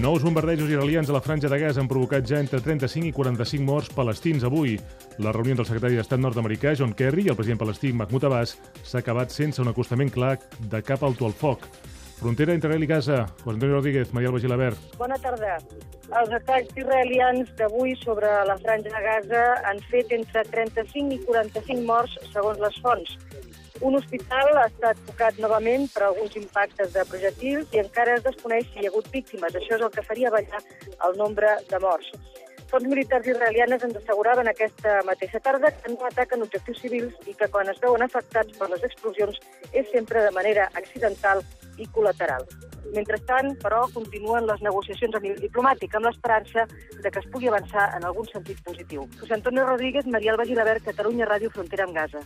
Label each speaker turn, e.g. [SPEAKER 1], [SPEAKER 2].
[SPEAKER 1] Nous bombardejos israelians a la franja de Gaza han provocat ja entre 35 i 45 morts palestins avui. La reunió del secretari d'Estat nord-americà John Kerry i el president palestí Mahmoud Abbas s'ha acabat sense un acostament clar de cap alto al foc. Frontera entre Israel i Gaza. José Antonio Rodríguez, Mariel Bagilabert.
[SPEAKER 2] Bona tarda. Els atacs israelians d'avui sobre la franja de Gaza han fet entre 35 i 45 morts, segons les fonts. Un hospital ha estat tocat novament per alguns impactes de projectils i encara es desconeix si hi ha hagut víctimes. Això és el que faria ballar el nombre de morts. Fons militars israelianes ens asseguraven aquesta mateixa tarda que no ataquen objectius civils i que quan es veuen afectats per les explosions és sempre de manera accidental i col·lateral. Mentrestant, però, continuen les negociacions a nivell diplomàtic amb l'esperança de que es pugui avançar en algun sentit positiu. José Antonio Rodríguez, Mariel Bagilabert, Catalunya Ràdio, Frontera amb Gaza.